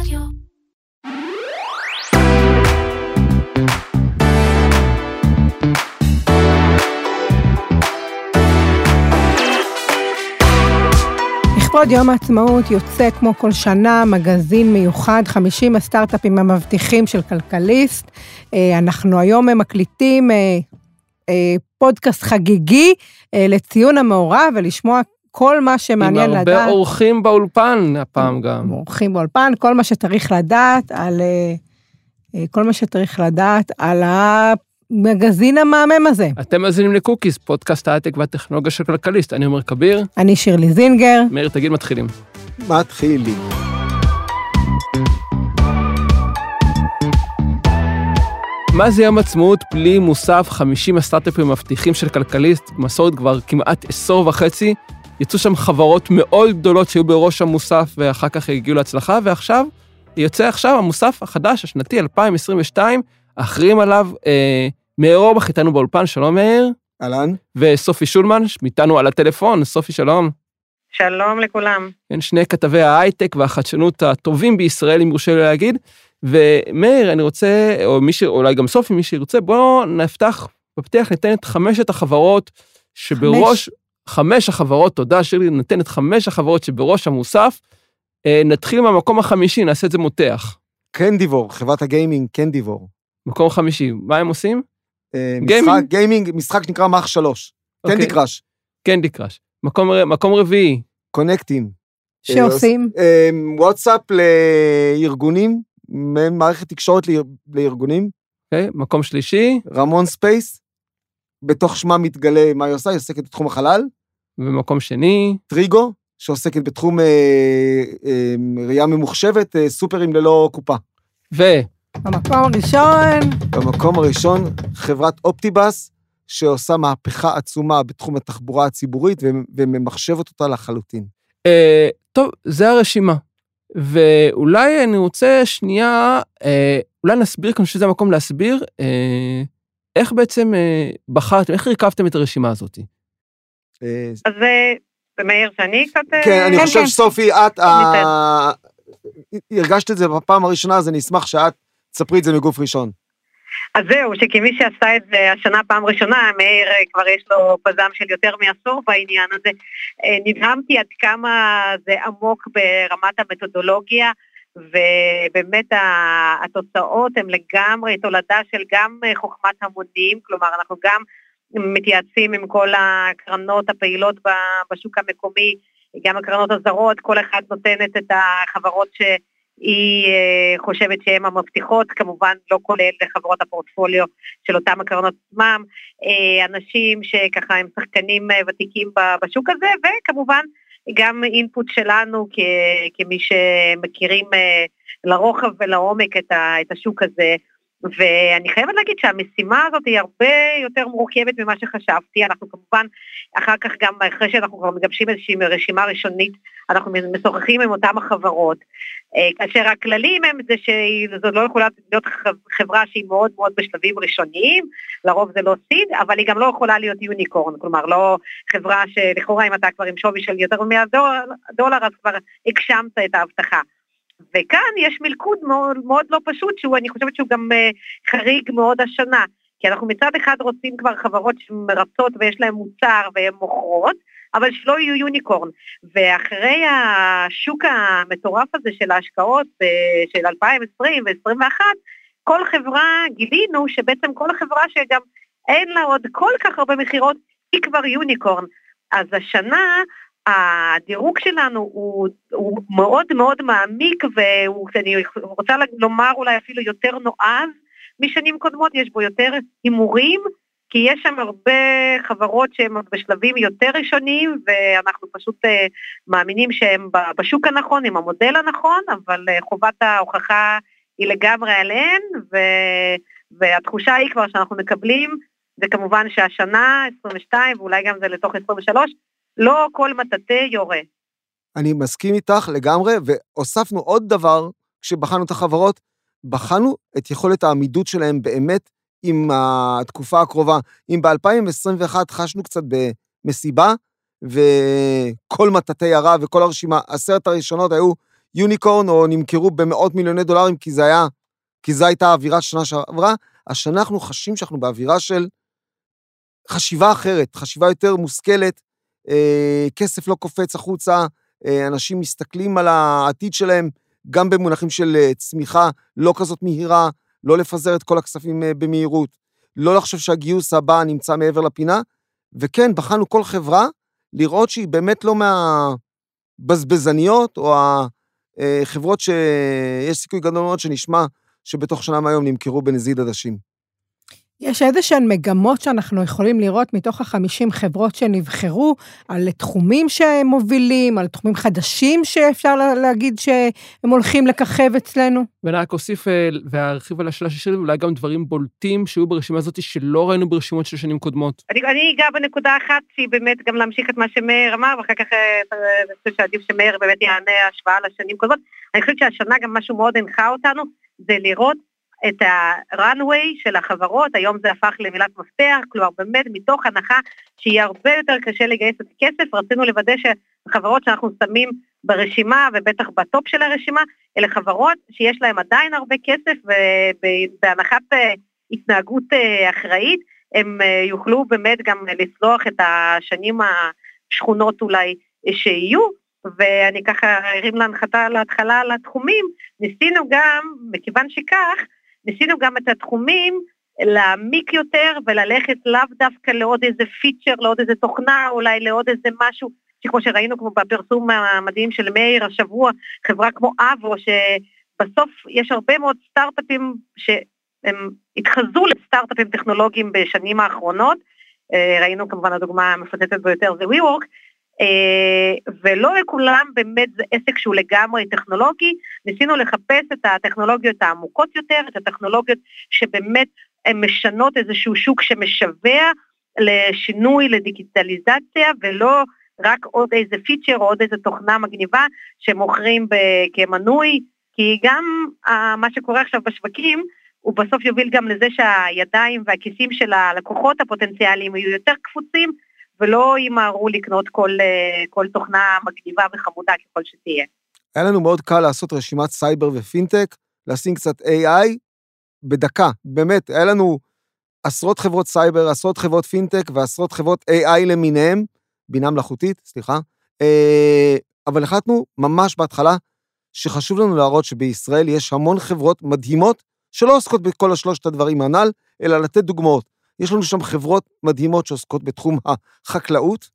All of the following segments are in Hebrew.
רדיו. לכבוד יום העצמאות יוצא כמו כל שנה מגזין מיוחד, 50 הסטארט-אפים המבטיחים של כלכליסט. אה, אנחנו היום מקליטים אה, אה, פודקאסט חגיגי לציון המאורע ולשמוע כל מה שמעניין לדעת. עם הרבה אורחים באולפן הפעם גם. אורחים באולפן, כל מה שצריך לדעת על... כל מה שצריך לדעת על המגזין המהמם הזה. אתם מאזינים לקוקיס, פודקאסט ההייטק והטכנולוגיה של כלכליסט. אני עומר כביר. אני שירלי זינגר. מאיר, תגיד, מתחילים. מתחילים. מה זה יום עצמאות בלי מוסף 50 הסטארט-אפים מבטיחים של כלכליסט, מסורת כבר כמעט עשור וחצי. יצאו שם חברות מאוד גדולות שהיו בראש המוסף ואחר כך הגיעו להצלחה, ועכשיו, יוצא עכשיו המוסף החדש, השנתי 2022, האחרים עליו, אה, מאיר אורבך איתנו באולפן, שלום מאיר. אהלן. וסופי שולמן, איתנו על הטלפון, סופי שלום. שלום לכולם. כן, שני כתבי ההייטק והחדשנות הטובים בישראל, אם יורשה לי להגיד. ומאיר, אני רוצה, או מי ש... אולי גם סופי, מי שירצה, בואו נפתח, בפתיח ניתן את חמשת החברות שבראש... חמש. חמש החברות, תודה שירלי, ניתן את חמש החברות שבראש המוסף. אה, נתחיל מהמקום החמישי, נעשה את זה מותח. Candivore, חברת הגיימינג Candivore. מקום חמישי, מה הם עושים? אה, משחק, גיימינג, משחק שנקרא מאח שלוש. אוקיי. Candy Crush. קנדי קראש. מקום, מקום רביעי. Connecteam. שעושים? אה, וואטסאפ לארגונים, מערכת תקשורת לארגונים. אוקיי, מקום שלישי. Ramon Space. בתוך שמה מתגלה מה היא עושה, היא עוסקת בתחום החלל. ומקום שני. Trigo, שעוסקת בתחום אה, אה, ראייה ממוחשבת, אה, סופרים ללא קופה. ו... במקום הראשון... במקום הראשון, חברת Optibus, שעושה מהפכה עצומה בתחום התחבורה הציבורית וממחשבת אותה לחלוטין. אה, טוב, זה הרשימה. ואולי אני רוצה שנייה, אה, אולי נסביר כאן שזה המקום להסביר, אה, איך בעצם אה, בחרתם, איך הרכבתם את הרשימה הזאת? אה, אז זה מאיר שאני קצת... כן, אה, אני כן, חושב, כן. סופי, את הרגשת את זה בפעם הראשונה, אז אני אשמח שאת תספרי את זה מגוף ראשון. אז זהו, שכמי שעשה את זה השנה פעם ראשונה, מאיר כבר יש לו פזם של יותר מעשור בעניין הזה, נדהמתי עד כמה זה עמוק ברמת המתודולוגיה, ובאמת התוצאות הן לגמרי תולדה של גם חוכמת המונים, כלומר אנחנו גם מתייעצים עם כל הקרנות הפעילות בשוק המקומי, גם הקרנות הזרות, כל אחת נותנת את החברות שהיא אה, חושבת שהן המבטיחות, כמובן לא כולל חברות הפורטפוליו של אותם הקרנות עצמם, אה, אנשים שככה הם שחקנים אה, ותיקים בשוק הזה, וכמובן גם אינפוט שלנו כמי שמכירים לרוחב ולעומק את השוק הזה. ואני חייבת להגיד שהמשימה הזאת היא הרבה יותר מורכבת ממה שחשבתי, אנחנו כמובן, אחר כך גם אחרי שאנחנו כבר מגבשים איזושהי רשימה ראשונית, אנחנו משוחחים עם אותם החברות, אה, כאשר הכללים הם זה שזו לא יכולה להיות חברה שהיא מאוד מאוד בשלבים ראשוניים, לרוב זה לא סיד, אבל היא גם לא יכולה להיות יוניקורן, כלומר לא חברה שלכאורה אם אתה כבר עם שווי של יותר מ-100 דולר, אז כבר הגשמת את ההבטחה. וכאן יש מלכוד מאוד, מאוד לא פשוט, שהוא, אני חושבת שהוא גם uh, חריג מאוד השנה. כי אנחנו מצד אחד רוצים כבר חברות שמרצות ויש להן מוצר והן מוכרות, אבל שלא יהיו יוניקורן. ואחרי השוק המטורף הזה של ההשקעות uh, של 2020 ו-2021, כל חברה, גילינו שבעצם כל החברה שגם אין לה עוד כל כך הרבה מכירות, היא כבר יוניקורן. אז השנה הדירוג שלנו הוא, הוא מאוד מאוד מעמיק ואני רוצה לומר אולי אפילו יותר נועז משנים קודמות, יש בו יותר הימורים, כי יש שם הרבה חברות שהן בשלבים יותר ראשוניים ואנחנו פשוט uh, מאמינים שהן בשוק הנכון, עם המודל הנכון, אבל uh, חובת ההוכחה היא לגמרי עליהן, ו, והתחושה היא כבר שאנחנו מקבלים, זה כמובן שהשנה, 22, ואולי גם זה לתוך 23, לא כל מטאטא יורה. אני מסכים איתך לגמרי, והוספנו עוד דבר כשבחנו את החברות, בחנו את יכולת העמידות שלהם באמת עם התקופה הקרובה. אם ב-2021 חשנו קצת במסיבה, וכל מטאטא ירה וכל הרשימה, עשרת הראשונות היו יוניקורן או נמכרו במאות מיליוני דולרים, כי זה היה, כי זו הייתה האווירה שנה שעברה. השנה אנחנו חשים שאנחנו באווירה של חשיבה אחרת, חשיבה יותר מושכלת, כסף לא קופץ החוצה, אה, אנשים מסתכלים על העתיד שלהם גם במונחים של אה, צמיחה לא כזאת מהירה, לא לפזר את כל הכספים אה, במהירות, לא לחשוב שהגיוס הבא נמצא מעבר לפינה, וכן, בחנו כל חברה לראות שהיא באמת לא מהבזבזניות, או החברות שיש סיכוי גדול מאוד שנשמע שבתוך שנה מהיום נמכרו בנזיד עדשים. יש איזה שהן מגמות שאנחנו יכולים לראות מתוך החמישים חברות שנבחרו, על תחומים שהם מובילים, על תחומים חדשים שאפשר להגיד שהם הולכים לככב אצלנו? ואני רק אוסיף אה, וארחיב על השאלה של שירי, אולי גם דברים בולטים שהיו ברשימה הזאת שלא ראינו ברשימות של שנים קודמות. אני, אני אגע בנקודה אחת שהיא באמת גם להמשיך את מה שמאיר אמר, ואחר כך אה, אני חושבת שעדיף שמאיר באמת יענה השוואה לשנים קודמות. אני חושבת שהשנה גם משהו מאוד הנחה אותנו, זה לראות את ה-runway של החברות, היום זה הפך למילת מפתח, כלומר באמת מתוך הנחה שיהיה הרבה יותר קשה לגייס את הכסף, רצינו לוודא שהחברות שאנחנו שמים ברשימה ובטח בטופ של הרשימה, אלה חברות שיש להן עדיין הרבה כסף ובהנחת אה, התנהגות אה, אחראית, הם אה, יוכלו באמת גם לצלוח את השנים השכונות אולי שיהיו, ואני ככה ארים להנחתה להתחלה על התחומים, ניסינו גם, מכיוון שכך, ניסינו גם את התחומים להעמיק יותר וללכת לאו דווקא לעוד איזה פיצ'ר, לעוד איזה תוכנה, אולי לעוד איזה משהו, שכמו שראינו כמו בפרסום המדהים של מאיר השבוע, חברה כמו אבו, שבסוף יש הרבה מאוד סטארט-אפים שהם התחזו לסטארט-אפים טכנולוגיים בשנים האחרונות, אה, ראינו כמובן הדוגמה המפוצצת ביותר זה WeWork, ולא לכולם באמת זה עסק שהוא לגמרי טכנולוגי, ניסינו לחפש את הטכנולוגיות העמוקות יותר, את הטכנולוגיות שבאמת הן משנות איזשהו שוק שמשווע לשינוי, לדיגיטליזציה, ולא רק עוד איזה פיצ'ר או עוד איזה תוכנה מגניבה שמוכרים כמנוי, כי גם מה שקורה עכשיו בשווקים, הוא בסוף יוביל גם לזה שהידיים והכיסים של הלקוחות הפוטנציאליים יהיו יותר קפוצים, ולא ימהרו לקנות כל, אה, כל תוכנה מגניבה וחמודה ככל שתהיה. היה לנו מאוד קל לעשות רשימת סייבר ופינטק, לשים קצת AI בדקה, באמת, היה לנו עשרות חברות סייבר, עשרות חברות פינטק ועשרות חברות AI למיניהם, בינה מלאכותית, סליחה, אה, אבל החלטנו ממש בהתחלה שחשוב לנו להראות שבישראל יש המון חברות מדהימות שלא עוסקות בכל השלושת הדברים הנ"ל, אלא לתת דוגמאות. יש לנו שם חברות מדהימות שעוסקות בתחום החקלאות.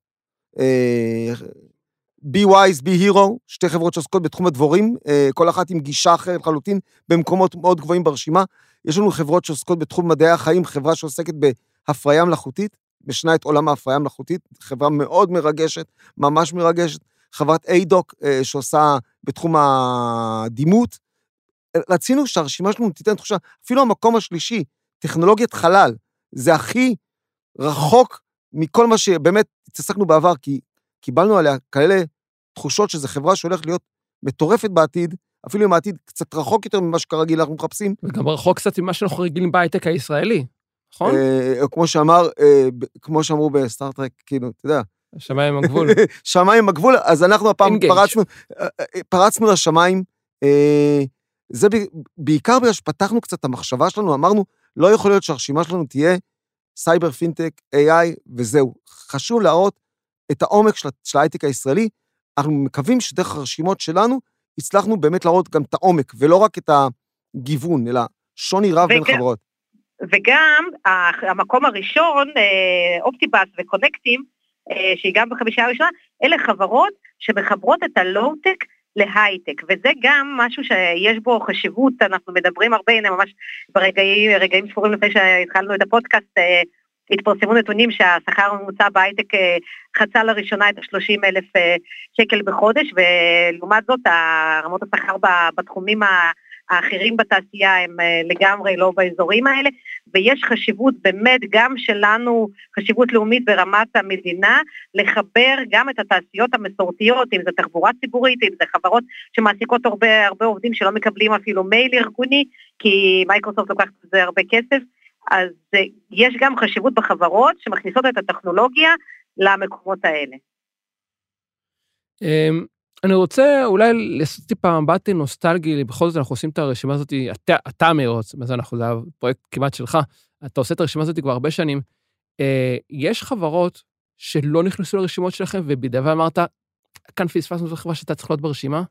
be wise, be hero, שתי חברות שעוסקות בתחום הדבורים, אה, כל אחת עם גישה אחרת לחלוטין, במקומות מאוד גבוהים ברשימה. יש לנו חברות שעוסקות בתחום מדעי החיים, חברה שעוסקת בהפריה מלאכותית, משנה את עולם ההפריה המלאכותית, חברה מאוד מרגשת, ממש מרגשת. חברת איידוק, אה, שעושה בתחום הדימות. רצינו שהרשימה שלנו תיתן תחושה, אפילו המקום השלישי, טכנולוגיית חלל, זה הכי רחוק מכל מה שבאמת התעסקנו בעבר, כי קיבלנו עליה כאלה תחושות שזו חברה שהולכת להיות מטורפת בעתיד, אפילו אם העתיד קצת רחוק יותר ממה שכרגיל אנחנו מחפשים. וגם רחוק קצת ממה שאנחנו רגילים בהייטק הישראלי, נכון? אה, כמו שאמר, אה, כמו שאמרו ב Star Trek, כאילו, אתה יודע. שמיים הגבול. שמיים הגבול, אז אנחנו הפעם פרצנו, אה, פרצנו לשמיים. אה, זה בעיקר בגלל שפתחנו קצת את המחשבה שלנו, אמרנו, לא יכול להיות שהרשימה שלנו תהיה סייבר, פינטק, AI וזהו. חשוב להראות את העומק של, של ההייטק הישראלי. אנחנו מקווים שדרך הרשימות שלנו הצלחנו באמת להראות גם את העומק, ולא רק את הגיוון, אלא שוני רב וגם, בין חברות. וגם המקום הראשון, אה, אופטיבאס וקונקטים, אה, שהיא גם בחמישה הראשונה, אלה חברות שמחברות את הלואו-טק להייטק, וזה גם משהו שיש בו חשיבות, אנחנו מדברים הרבה, הנה ממש ברגעים רגעים ספורים לפני שהתחלנו את הפודקאסט, אה, התפרסמו נתונים שהשכר הממוצע בהייטק אה, חצה לראשונה את ה-30 אלף אה, שקל בחודש, ולעומת זאת רמות השכר בתחומים האחרים בתעשייה הם אה, לגמרי לא באזורים האלה, ויש חשיבות באמת גם שלנו, חשיבות לאומית ברמת המדינה, לחבר גם את התעשיות המסורתיות, אם זה תחבורה ציבורית, אם זה חברות שמעסיקות הרבה, הרבה עובדים שלא מקבלים אפילו מייל ארגוני, כי מייקרוסופט לוקחת בזה הרבה כסף, אז אה, יש גם חשיבות בחברות שמכניסות את הטכנולוגיה למקומות האלה. אני רוצה אולי לעשות טיפה מבט נוסטלגי, בכל זאת אנחנו עושים את הרשימה הזאת, אתה, אתה מאיר, מה זה אנחנו, זה הפרויקט כמעט שלך, אתה עושה את הרשימה הזאת כבר הרבה שנים. אה, יש חברות שלא נכנסו לרשימות שלכם, ובדיעבד אמרת, כאן פספסנו את החברה שאתה צריך להיות ברשימה?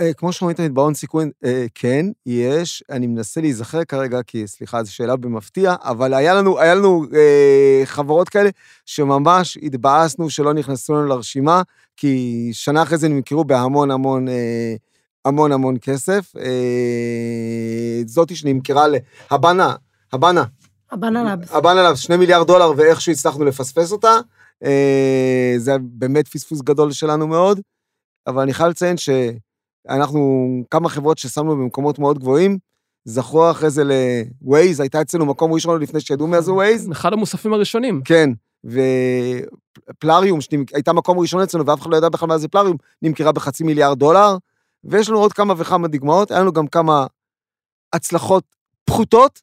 אה, כמו שאומרים תמיד בהון סיכון, אה, כן, יש, אני מנסה להיזכר כרגע, כי סליחה, זו שאלה במפתיע, אבל היה לנו, היה לנו אה, חברות כאלה שממש התבאסנו שלא נכנסו לנו לרשימה, כי שנה אחרי זה נמכרו בהמון המון, אה, המון המון כסף. אה, זאתי שנמכרה להבנה, הבנה. הבנה לאבס. הבנה לאבס, שני מיליארד דולר, ואיכשהו הצלחנו לפספס אותה. אה, זה באמת פספוס גדול שלנו מאוד, אבל אני חייב לציין ש... אנחנו, כמה חברות ששמנו במקומות מאוד גבוהים, זכו אחרי זה ל-Waze, הייתה אצלנו מקום ראשון לפני שידעו מה זה Waze. אחד המוספים הראשונים. כן, ופלאריום, שהייתה מקום ראשון אצלנו ואף אחד לא ידע בכלל מה זה פלאריום, נמכרה בחצי מיליארד דולר, ויש לנו עוד כמה וכמה דוגמאות, היה לנו גם כמה הצלחות פחותות,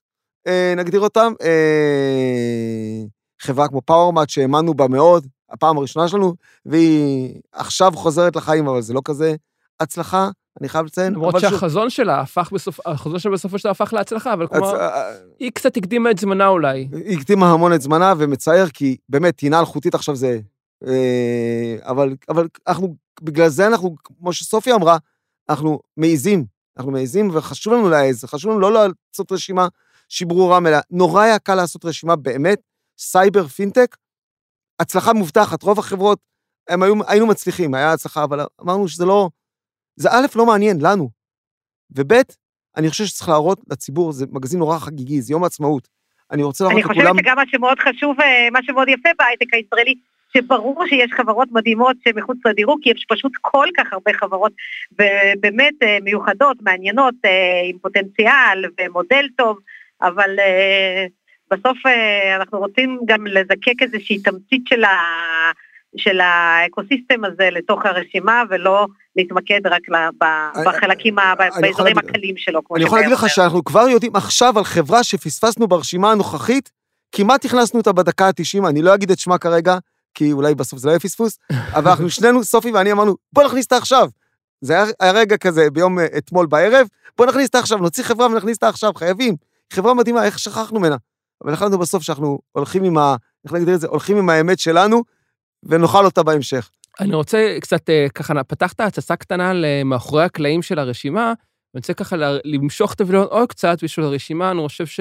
אה, נגדיר אותן. אה, חברה כמו פאורמט שהאמנו בה מאוד, הפעם הראשונה שלנו, והיא עכשיו חוזרת לחיים, אבל זה לא כזה הצלחה, אני חייב לציין. למרות שהחזון שוב... שלה הפך בסוף, החזון שלה בסופו של דבר הפך להצלחה, אבל כלומר, הצ... היא קצת הקדימה את זמנה אולי. היא הקדימה המון את זמנה, ומצער, כי באמת, טעינה אלחוטית עכשיו זה... אה, אבל, אבל אנחנו, בגלל זה אנחנו, כמו שסופי אמרה, אנחנו מעיזים, אנחנו מעיזים, וחשוב לנו להעז, חשוב לנו לא לעשות רשימה שהיא ברורה מלאה. נורא היה קל לעשות רשימה באמת, סייבר פינטק, הצלחה מובטחת, רוב החברות, הם היו, היינו מצליחים, היה הצלחה, אבל אמרנו שזה לא, זה א', לא מעניין, לנו. וב', אני חושב שצריך להראות לציבור, זה מגזין נורא חגיגי, זה יום העצמאות. אני רוצה להראות לכולם... אני חושבת שגם מה שמאוד חשוב, אה, מה שמאוד יפה בהייטק הישראלי, שברור שיש חברות מדהימות שמחוץ לדירוג, כי יש פשוט כל כך הרבה חברות, ובאמת אה, מיוחדות, מעניינות, אה, עם פוטנציאל ומודל טוב, אבל בסוף אנחנו רוצים גם לזקק איזושהי תמצית של ה... של האקוסיסטם הזה לתוך הרשימה, ולא להתמקד רק בחלקים, באזורים הקלים שלו. אני יכול להגיד לך שאנחנו כבר יודעים עכשיו על חברה שפספסנו ברשימה הנוכחית, כמעט הכנסנו אותה בדקה ה-90, אני לא אגיד את שמה כרגע, כי אולי בסוף זה לא יהיה פספוס, אבל אנחנו שנינו, סופי ואני אמרנו, בוא נכניס אותה עכשיו. זה היה, רגע כזה ביום אה, אתמול בערב, בוא נכניס אותה עכשיו, נוציא חברה ונכניס אותה עכשיו, חייבים. חברה מדהימה, איך שכחנו ממנה? אבל החלטנו בסוף שאנחנו הולכים עם ה... איך נגדיר את זה? הולכים עם האמת שלנו, ונאכל אותה בהמשך. אני רוצה קצת, אה, ככה, פתחת הצצה קטנה למאחורי הקלעים של הרשימה, ואני רוצה ככה למשוך את הווילון עוד קצת בשביל הרשימה, אני חושב ש...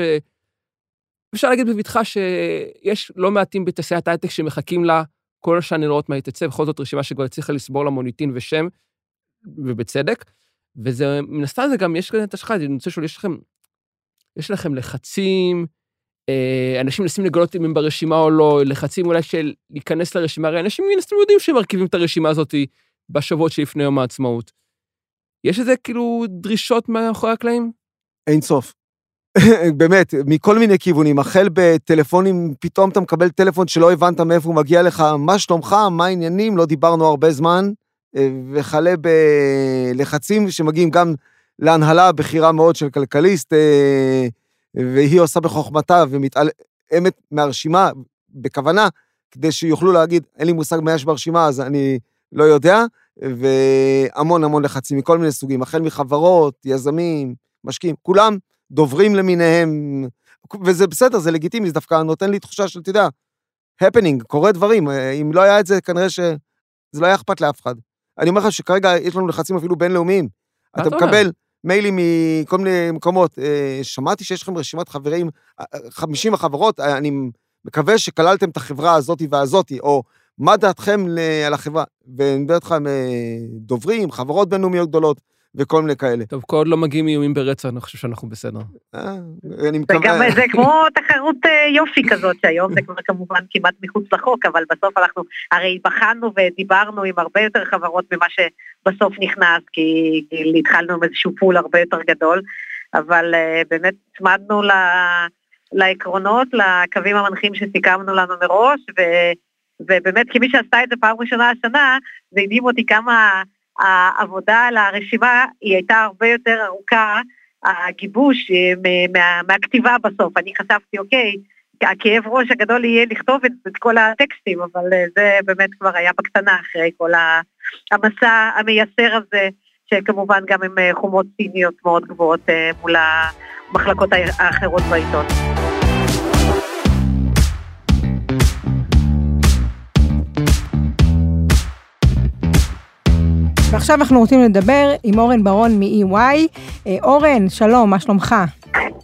אפשר להגיד בבטחה שיש לא מעטים בתעשיית הייטק שמחכים לה כל השנה לראות מה יתצא, בכל זאת רשימה שכבר הצליחה לסבור לה מוניטין ושם, ובצדק. וזה, מן הסתם זה גם, יש כאן את השחק, אני רוצה לשאול, יש לכם, יש לכם לחצים, אנשים מנסים לגלות אם הם ברשימה או לא, לחצים אולי של להיכנס לרשימה, הרי אנשים מן הסתם יודעים שהם מרכיבים את הרשימה הזאת בשבועות שלפני יום העצמאות. יש איזה כאילו דרישות מאחורי הקלעים? אין סוף. באמת, מכל מיני כיוונים, החל בטלפונים, פתאום אתה מקבל טלפון שלא הבנת מאיפה הוא מגיע לך, מה שלומך, מה העניינים, לא דיברנו הרבה זמן, אה, וכלה בלחצים שמגיעים גם להנהלה הבכירה מאוד של כלכליסט, אה, והיא עושה בחוכמתה ומתעלמת מהרשימה בכוונה, כדי שיוכלו להגיד, אין לי מושג מה יש ברשימה, אז אני לא יודע, והמון המון לחצים מכל מיני סוגים, החל מחברות, יזמים, משקיעים, כולם דוברים למיניהם, וזה בסדר, זה לגיטימי, זה דווקא נותן לי תחושה של, אתה יודע, הפנינג, קורה דברים, אם לא היה את זה, כנראה שזה לא היה אכפת לאף אחד. אני אומר לך שכרגע יש לנו לחצים אפילו בינלאומיים. אתה מקבל, מיילים מכל מיני מקומות. אה, שמעתי שיש לכם רשימת חברים, 50 אה, החברות, אה, אני מקווה שכללתם את החברה הזאתי והזאתי, או מה דעתכם על החברה? ואני מדבר איתך עם דוברים, חברות בינלאומיות גדולות. וכל מיני כאלה. טוב, כל עוד לא מגיעים איומים ברצח, אני חושב שאנחנו בסדר. אני מקווה... זה כמו תחרות יופי כזאת, שהיום זה כבר כמובן כמעט מחוץ לחוק, אבל בסוף אנחנו הרי בחנו ודיברנו עם הרבה יותר חברות ממה שבסוף נכנס, כי התחלנו עם איזשהו פול הרבה יותר גדול, אבל באמת צמדנו לעקרונות, לקווים המנחים שסיכמנו לנו מראש, ובאמת כמי שעשתה את זה פעם ראשונה השנה, זה הדהים אותי כמה... העבודה על הרשימה היא הייתה הרבה יותר ארוכה, הגיבוש אה, מה, מהכתיבה בסוף. אני חשבתי, אוקיי, הכאב ראש הגדול יהיה לכתוב את, את כל הטקסטים, אבל זה באמת כבר היה בקטנה אחרי כל המסע המייסר הזה, שכמובן גם עם חומות ציניות מאוד גבוהות מול המחלקות האחרות בעיתון. ועכשיו אנחנו רוצים לדבר עם אורן ברון מ-EY. אה, אורן, שלום, מה שלומך?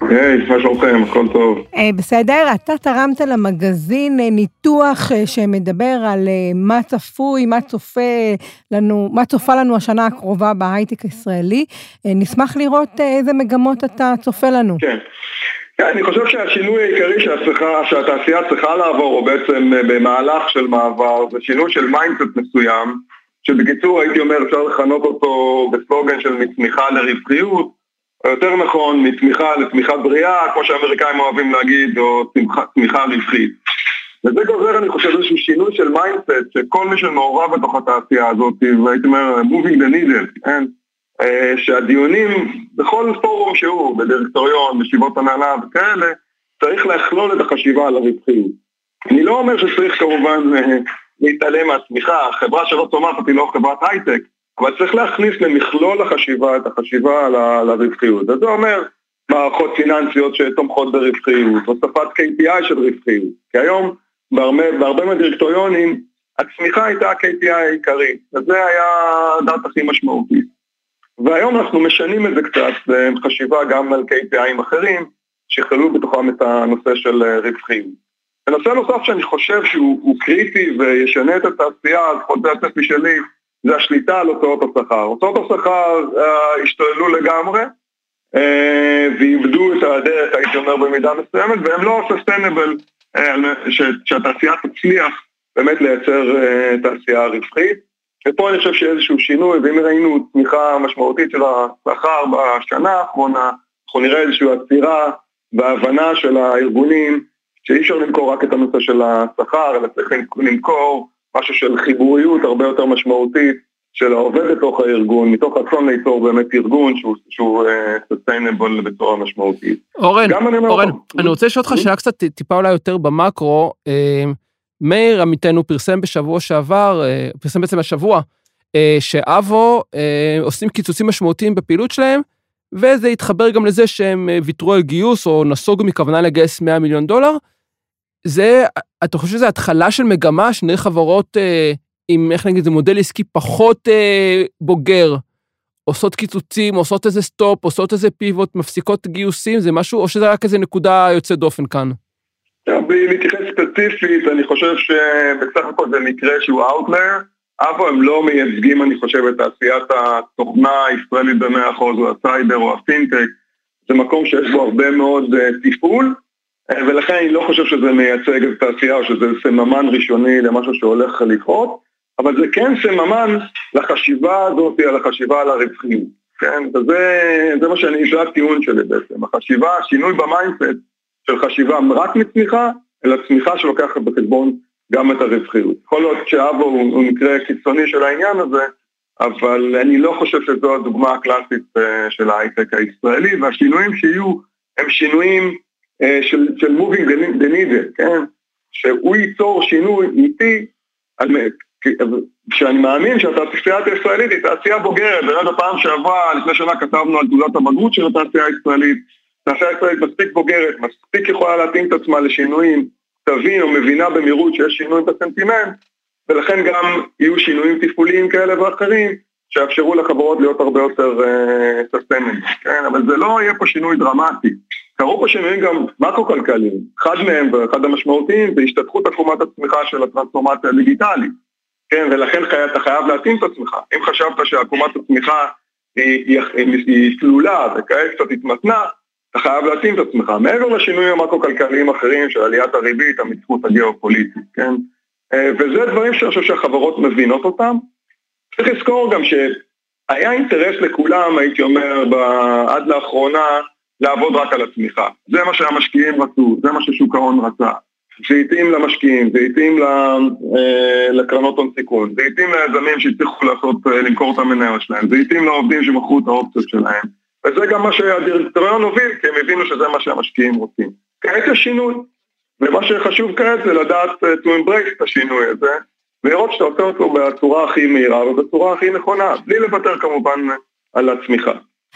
היי, מה שלומכם? הכל טוב. אה, בסדר, אתה תרמת למגזין אה, ניתוח שמדבר על מה צפוי, מה צופה לנו, מה צופה לנו השנה הקרובה בהייטק הישראלי. נשמח לראות איזה מגמות אתה צופה לנו. כן. כן, אני חושב שהשינוי העיקרי שהתעשייה צריכה לעבור, או בעצם במהלך של מעבר, זה שינוי של mindset מסוים, שבקיצור הייתי אומר אפשר לכנות אותו בסלוגן של מצמיחה לרווחיות, או יותר נכון מצמיחה לצמיחה בריאה, כמו שהאמריקאים אוהבים להגיד, או צמיחה רווחית. וזה גוזר אני חושב איזשהו שינוי של mindset, שכל מי שמעורב בתוך התעשייה הזאת, והייתי אומר moving the needle, כן? אה, שהדיונים בכל פורום שהוא, בדירקטוריון, בישיבות הנהלה וכאלה, צריך לכלול את החשיבה על הרווחיות. אני לא אומר שצריך כמובן אה, להתעלם מהצמיחה, חברה שלא צומחת היא לא חברת הייטק, אבל צריך להכניס למכלול החשיבה את החשיבה על הרווחיות. וזה אומר מערכות פיננסיות שתומכות ברווחיות, הוספת KPI של רווחיות. כי היום בהרבה, בהרבה מהדירקטוריונים הצמיחה הייתה ה-KPI העיקרי, וזה היה הדת הכי משמעותית. והיום אנחנו משנים את זה קצת בחשיבה גם על KPIים אחרים, שיכללו בתוכם את הנושא של רווחיות. ונושא נוסף שאני חושב שהוא קריטי וישנה את התעשייה, לפחות זה הצפי שלי, זה השליטה על הוצאות השכר. הוצאות השכר אה, השתוללו לגמרי אה, ואיבדו את הדרך, הייתי אומר, במידה מסוימת, והם לא סוסטיינבל אה, שהתעשייה תצליח באמת לייצר תעשייה רווחית. ופה אני חושב שאיזשהו שינוי, ואם ראינו צמיחה משמעותית של השכר בשנה האחרונה, אנחנו נראה איזושהי עצירה בהבנה של הארגונים שאי אפשר למכור רק את הנושא של השכר, אלא צריך למכור משהו של חיבוריות הרבה יותר משמעותית של העובד בתוך הארגון, מתוך רצון ליצור באמת ארגון שהוא, שהוא uh, בצורה משמעותית. אורן, אני אורן, אני רוצה לשאול אותך שאלה קצת טיפה אולי יותר במקרו. Uh, מאיר עמיתנו פרסם בשבוע שעבר, uh, פרסם בעצם השבוע, uh, שאבו עושים קיצוצים משמעותיים בפעילות שלהם, וזה התחבר גם לזה שהם ויתרו על גיוס או נסוגו מכוונה לגייס 100 מיליון דולר. זה, אתה חושב שזה התחלה של מגמה, שני חברות אה, עם, איך נגיד, זה מודל עסקי פחות אה, בוגר, עושות קיצוצים, עושות איזה סטופ, עושות איזה פיבוט, מפסיקות גיוסים, זה משהו, או שזה רק איזה נקודה יוצאת דופן כאן? בלי להתייחס ספציפית, אני חושב שבסך הכל זה מקרה שהוא outlier. אבל הם לא מייצגים, אני חושב, את תעשיית התוכנה הישראלית במאה אחוז, או הסייבר או הפינטק. זה מקום שיש בו הרבה מאוד uh, תפעול, אה, ולכן אני לא חושב שזה מייצג את התעשייה או שזה סממן ראשוני למשהו שהולך לקרות, אבל זה כן סממן לחשיבה הזאת, על החשיבה על הרווחיות, כן? וזה מה שאני, זה הטיעון שלי בעצם, החשיבה, השינוי ב-mindset של חשיבה רק מצמיחה, אלא צמיחה שלוקחת בחשבון גם את הרווחיות. יכול להיות שאבו הוא, הוא מקרה קיצוני של העניין הזה, אבל אני לא חושב שזו הדוגמה הקלאסית אה, של ההייטק הישראלי, והשינויים שיהיו הם שינויים של, של moving the needle, כן? שהוא ייצור שינוי איטי, שאני מאמין שהתעשייה הישראלית היא תעשייה בוגרת, באמת בפעם שעברה, לפני שנה כתבנו על תעודת הבגרות של התעשייה הישראלית, התעשייה הישראלית מספיק בוגרת, מספיק יכולה להתאים את עצמה לשינויים, תבין או מבינה במהירות שיש שינוי בסנטימנט, ולכן גם יהיו שינויים תפעוליים כאלה ואחרים, שיאפשרו לחברות להיות הרבה יותר ססטמנט, uh, כן? אבל זה לא יהיה פה שינוי דרמטי. קרו פה שינויים גם מקרו-כלכליים, אחד מהם ואחד המשמעותיים זה השתתפות עקומת הצמיחה של הטרנספורמציה הדיגיטלית, כן, ולכן אתה חייב להתאים את עצמך. אם חשבת שעקומת הצמיחה היא, היא, היא תלולה וכעת קצת התמתנה, אתה חייב להתאים את עצמך. מעבר לשינויים המקרו-כלכליים אחרים של עליית הריבית, המציאות הגיאופוליטית, כן? אה, וזה דברים שאני חושב שהחברות מבינות אותם. צריך לזכור גם שהיה אינטרס לכולם, הייתי אומר, עד לאחרונה, לעבוד רק על הצמיחה. זה מה שהמשקיעים רצו, זה מה ששוק ההון רצה. זה התאים למשקיעים, זה התאים אה, לקרנות הון סיכון, זה התאים ליזמים שהצליחו לעשות, אה, למכור את המניות שלהם, זה התאים לעובדים שמכרו את האופציות שלהם. וזה גם מה שהדירקטוריון הוביל, כי הם הבינו שזה מה שהמשקיעים רוצים. כעת יש שינוי. ומה שחשוב כעת זה לדעת אה, to embrace את השינוי הזה, ולראות שאתה עושה אותו בצורה הכי מהירה ובצורה הכי נכונה, בלי לוותר כמובן על הצמיחה.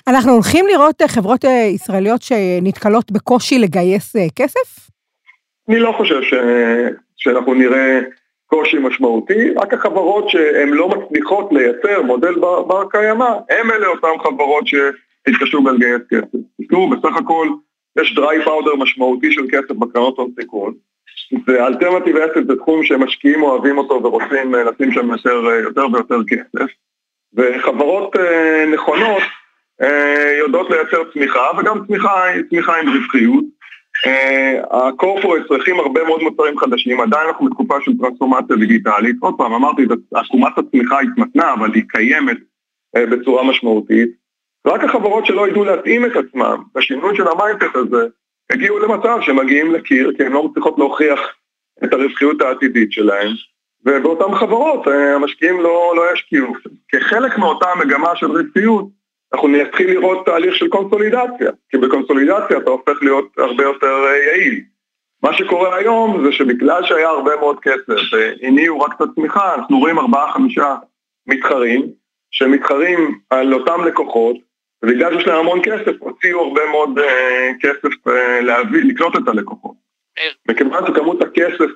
אנחנו הולכים לראות חברות ישראליות שנתקלות בקושי לגייס כסף? אני לא חושב ש... שאנחנו נראה קושי משמעותי, רק החברות שהן לא מצליחות לייצר מודל בר, בר קיימא, הם אלה אותן חברות שהתקשו בלגייס כסף. תראו, בסך הכל יש דריי פאודר משמעותי של כסף בקרנות הון סיכון, ואלטרנטיב אסט זה תחום שמשקיעים אוהבים אותו ורוצים אה, לשים שם יותר, אה, יותר ויותר כסף, וחברות אה, נכונות אה, יודעות לייצר צמיחה, וגם צמיחה, צמיחה עם רווחיות. הקורפורט צריכים הרבה מאוד מוצרים חדשים, עדיין אנחנו בתקופה של טרנספורמציה דיגיטלית. עוד פעם, אמרתי, עקומת הצמיחה התמתנה, אבל היא קיימת אה, בצורה משמעותית. רק החברות שלא ידעו להתאים את עצמם בשינוי של ה-mindset הזה, הגיעו למצב שמגיעים לקיר, כי הן לא מצליחות להוכיח את הרווחיות העתידית שלהן, ובאותן חברות אה, המשקיעים לא, לא ישקיעו. כחלק מאותה מגמה של רווחיות, אנחנו נתחיל לראות תהליך של קונסולידציה, כי בקונסולידציה אתה הופך להיות הרבה יותר אה, יעיל. מה שקורה היום זה שבגלל שהיה הרבה מאוד כסף והניעו רק את הצמיחה, אנחנו רואים ארבעה חמישה מתחרים שמתחרים על אותם לקוחות, ובגלל שיש להם המון כסף, הוציאו הרבה מאוד uh, כסף uh, להביא, לקנות את הלקוחות. מכיוון שכמות הכסף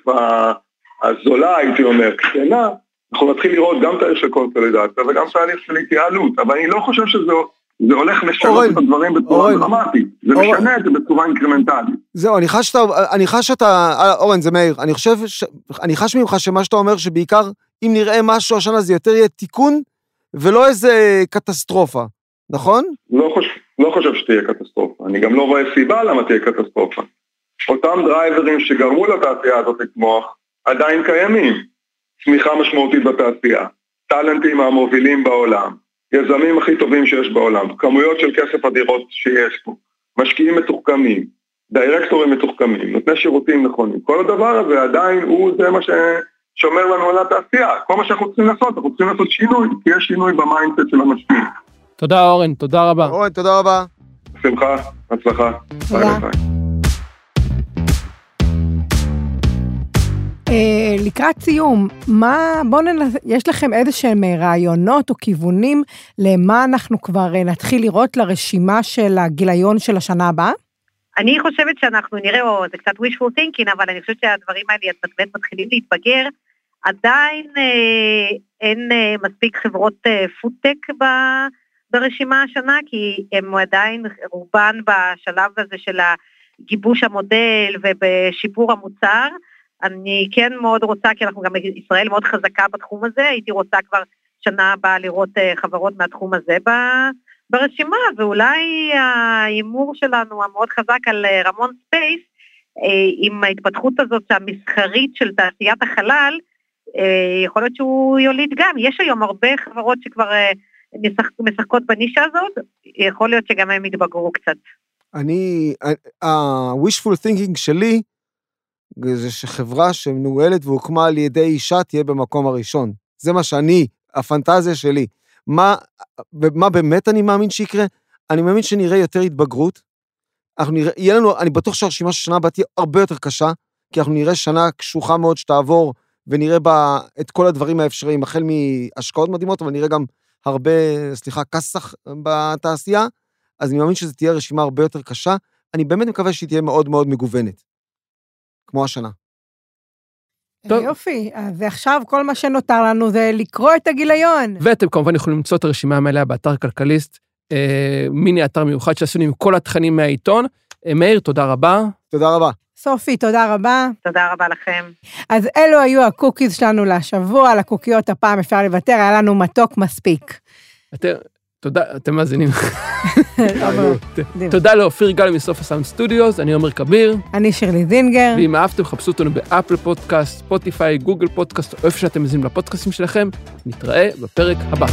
הזולה, הייתי אומר, קטנה, אנחנו נתחיל לראות גם תהליך של קונסולידציה וגם תהליך של התייעלות, אבל אני לא חושב שזה זה הולך לשנות את הדברים בצורה דרמטית, זה אורן. משנה את זה בצורה אינקרמנטלית. זהו, אני חש שאתה, אני חש שאתה, אורן, זה מאיר, אני חושב, ש, אני חש ממך שמה שאתה אומר, שבעיקר אם נראה משהו השנה זה יותר יהיה תיקון, ולא איזה קטסטרופה, נכון? לא חושב, לא חושב שתהיה קטסטרופה, אני גם לא רואה סיבה למה תהיה קטסטרופה. אותם דרייברים שגרמו לתעשייה הזאת לצמוח, עדיין קיימים. צמיחה משמעותית בתעשייה, טאלנטים המובילים בעולם, יזמים הכי טובים שיש בעולם, כמויות של כסף אדירות שיש פה, משקיעים מתוחכמים, דירקטורים מתוחכמים, נותני שירותים נכונים, כל הדבר הזה עדיין הוא זה מה ששומר לנו על התעשייה, כל מה שאנחנו צריכים לעשות, אנחנו צריכים לעשות שינוי, כי יש שינוי ב-mindset של המשקיעים. תודה אורן, תודה רבה. אורן, תודה רבה. בשמחה, הצלחה. תודה. לקראת סיום, מה, בואו ננס... יש לכם איזה שהם אה, רעיונות או כיוונים למה אנחנו כבר אה, נתחיל לראות לרשימה של הגיליון של השנה הבאה? אני חושבת שאנחנו נראה, או זה קצת wishful thinking, אבל אני חושבת שהדברים האלה באמת מתחילים להתבגר. עדיין אה, אין אה, מספיק חברות אה, פודטק ב, ברשימה השנה, כי הם עדיין רובן בשלב הזה של גיבוש המודל ובשיפור המוצר. אני כן מאוד רוצה, כי אנחנו גם ישראל מאוד חזקה בתחום הזה, הייתי רוצה כבר שנה הבאה לראות אה, חברות מהתחום הזה ברשימה, ואולי ההימור שלנו המאוד חזק על אה, רמון ספייס, אה, עם ההתפתחות הזאת המסחרית של תעשיית החלל, יכול להיות שהוא יוליד גם. יש היום הרבה חברות שכבר משחקות בנישה הזאת, יכול להיות שגם הם יתבגרו קצת. אני, ה-wishful thinking שלי, זה שחברה שמנוהלת והוקמה על ידי אישה תהיה במקום הראשון. זה מה שאני, הפנטזיה שלי. מה, מה באמת אני מאמין שיקרה? אני מאמין שנראה יותר התבגרות. אנחנו נראה, יהיה לנו, אני בטוח שהרשימה של שנה הבאה תהיה הרבה יותר קשה, כי אנחנו נראה שנה קשוחה מאוד שתעבור, ונראה בה את כל הדברים האפשריים, החל מהשקעות מדהימות, אבל נראה גם הרבה, סליחה, כסח בתעשייה. אז אני מאמין שזו תהיה רשימה הרבה יותר קשה. אני באמת מקווה שהיא תהיה מאוד מאוד מגוונת. כמו השנה. טוב. יופי, אז עכשיו כל מה שנותר לנו זה לקרוא את הגיליון. ואתם כמובן יכולים למצוא את הרשימה המלאה באתר כלכליסט, אה, מיני אתר מיוחד שעשינו עם כל התכנים מהעיתון. אה, מאיר, תודה רבה. תודה רבה. סופי, תודה רבה. תודה רבה לכם. אז אלו היו הקוקיז שלנו לשבוע, על הקוקיות הפעם אפשר לוותר, היה לנו מתוק מספיק. אתם, תודה, אתם מאזינים. תודה לאופיר גל מסוף הסאונד Studios, אני עומר כביר. אני שירלי זינגר. ואם אהבתם, חפשו אותנו באפל פודקאסט, ספוטיפיי, גוגל פודקאסט, או איפה שאתם מאזינים לפודקאסטים שלכם. נתראה בפרק הבא.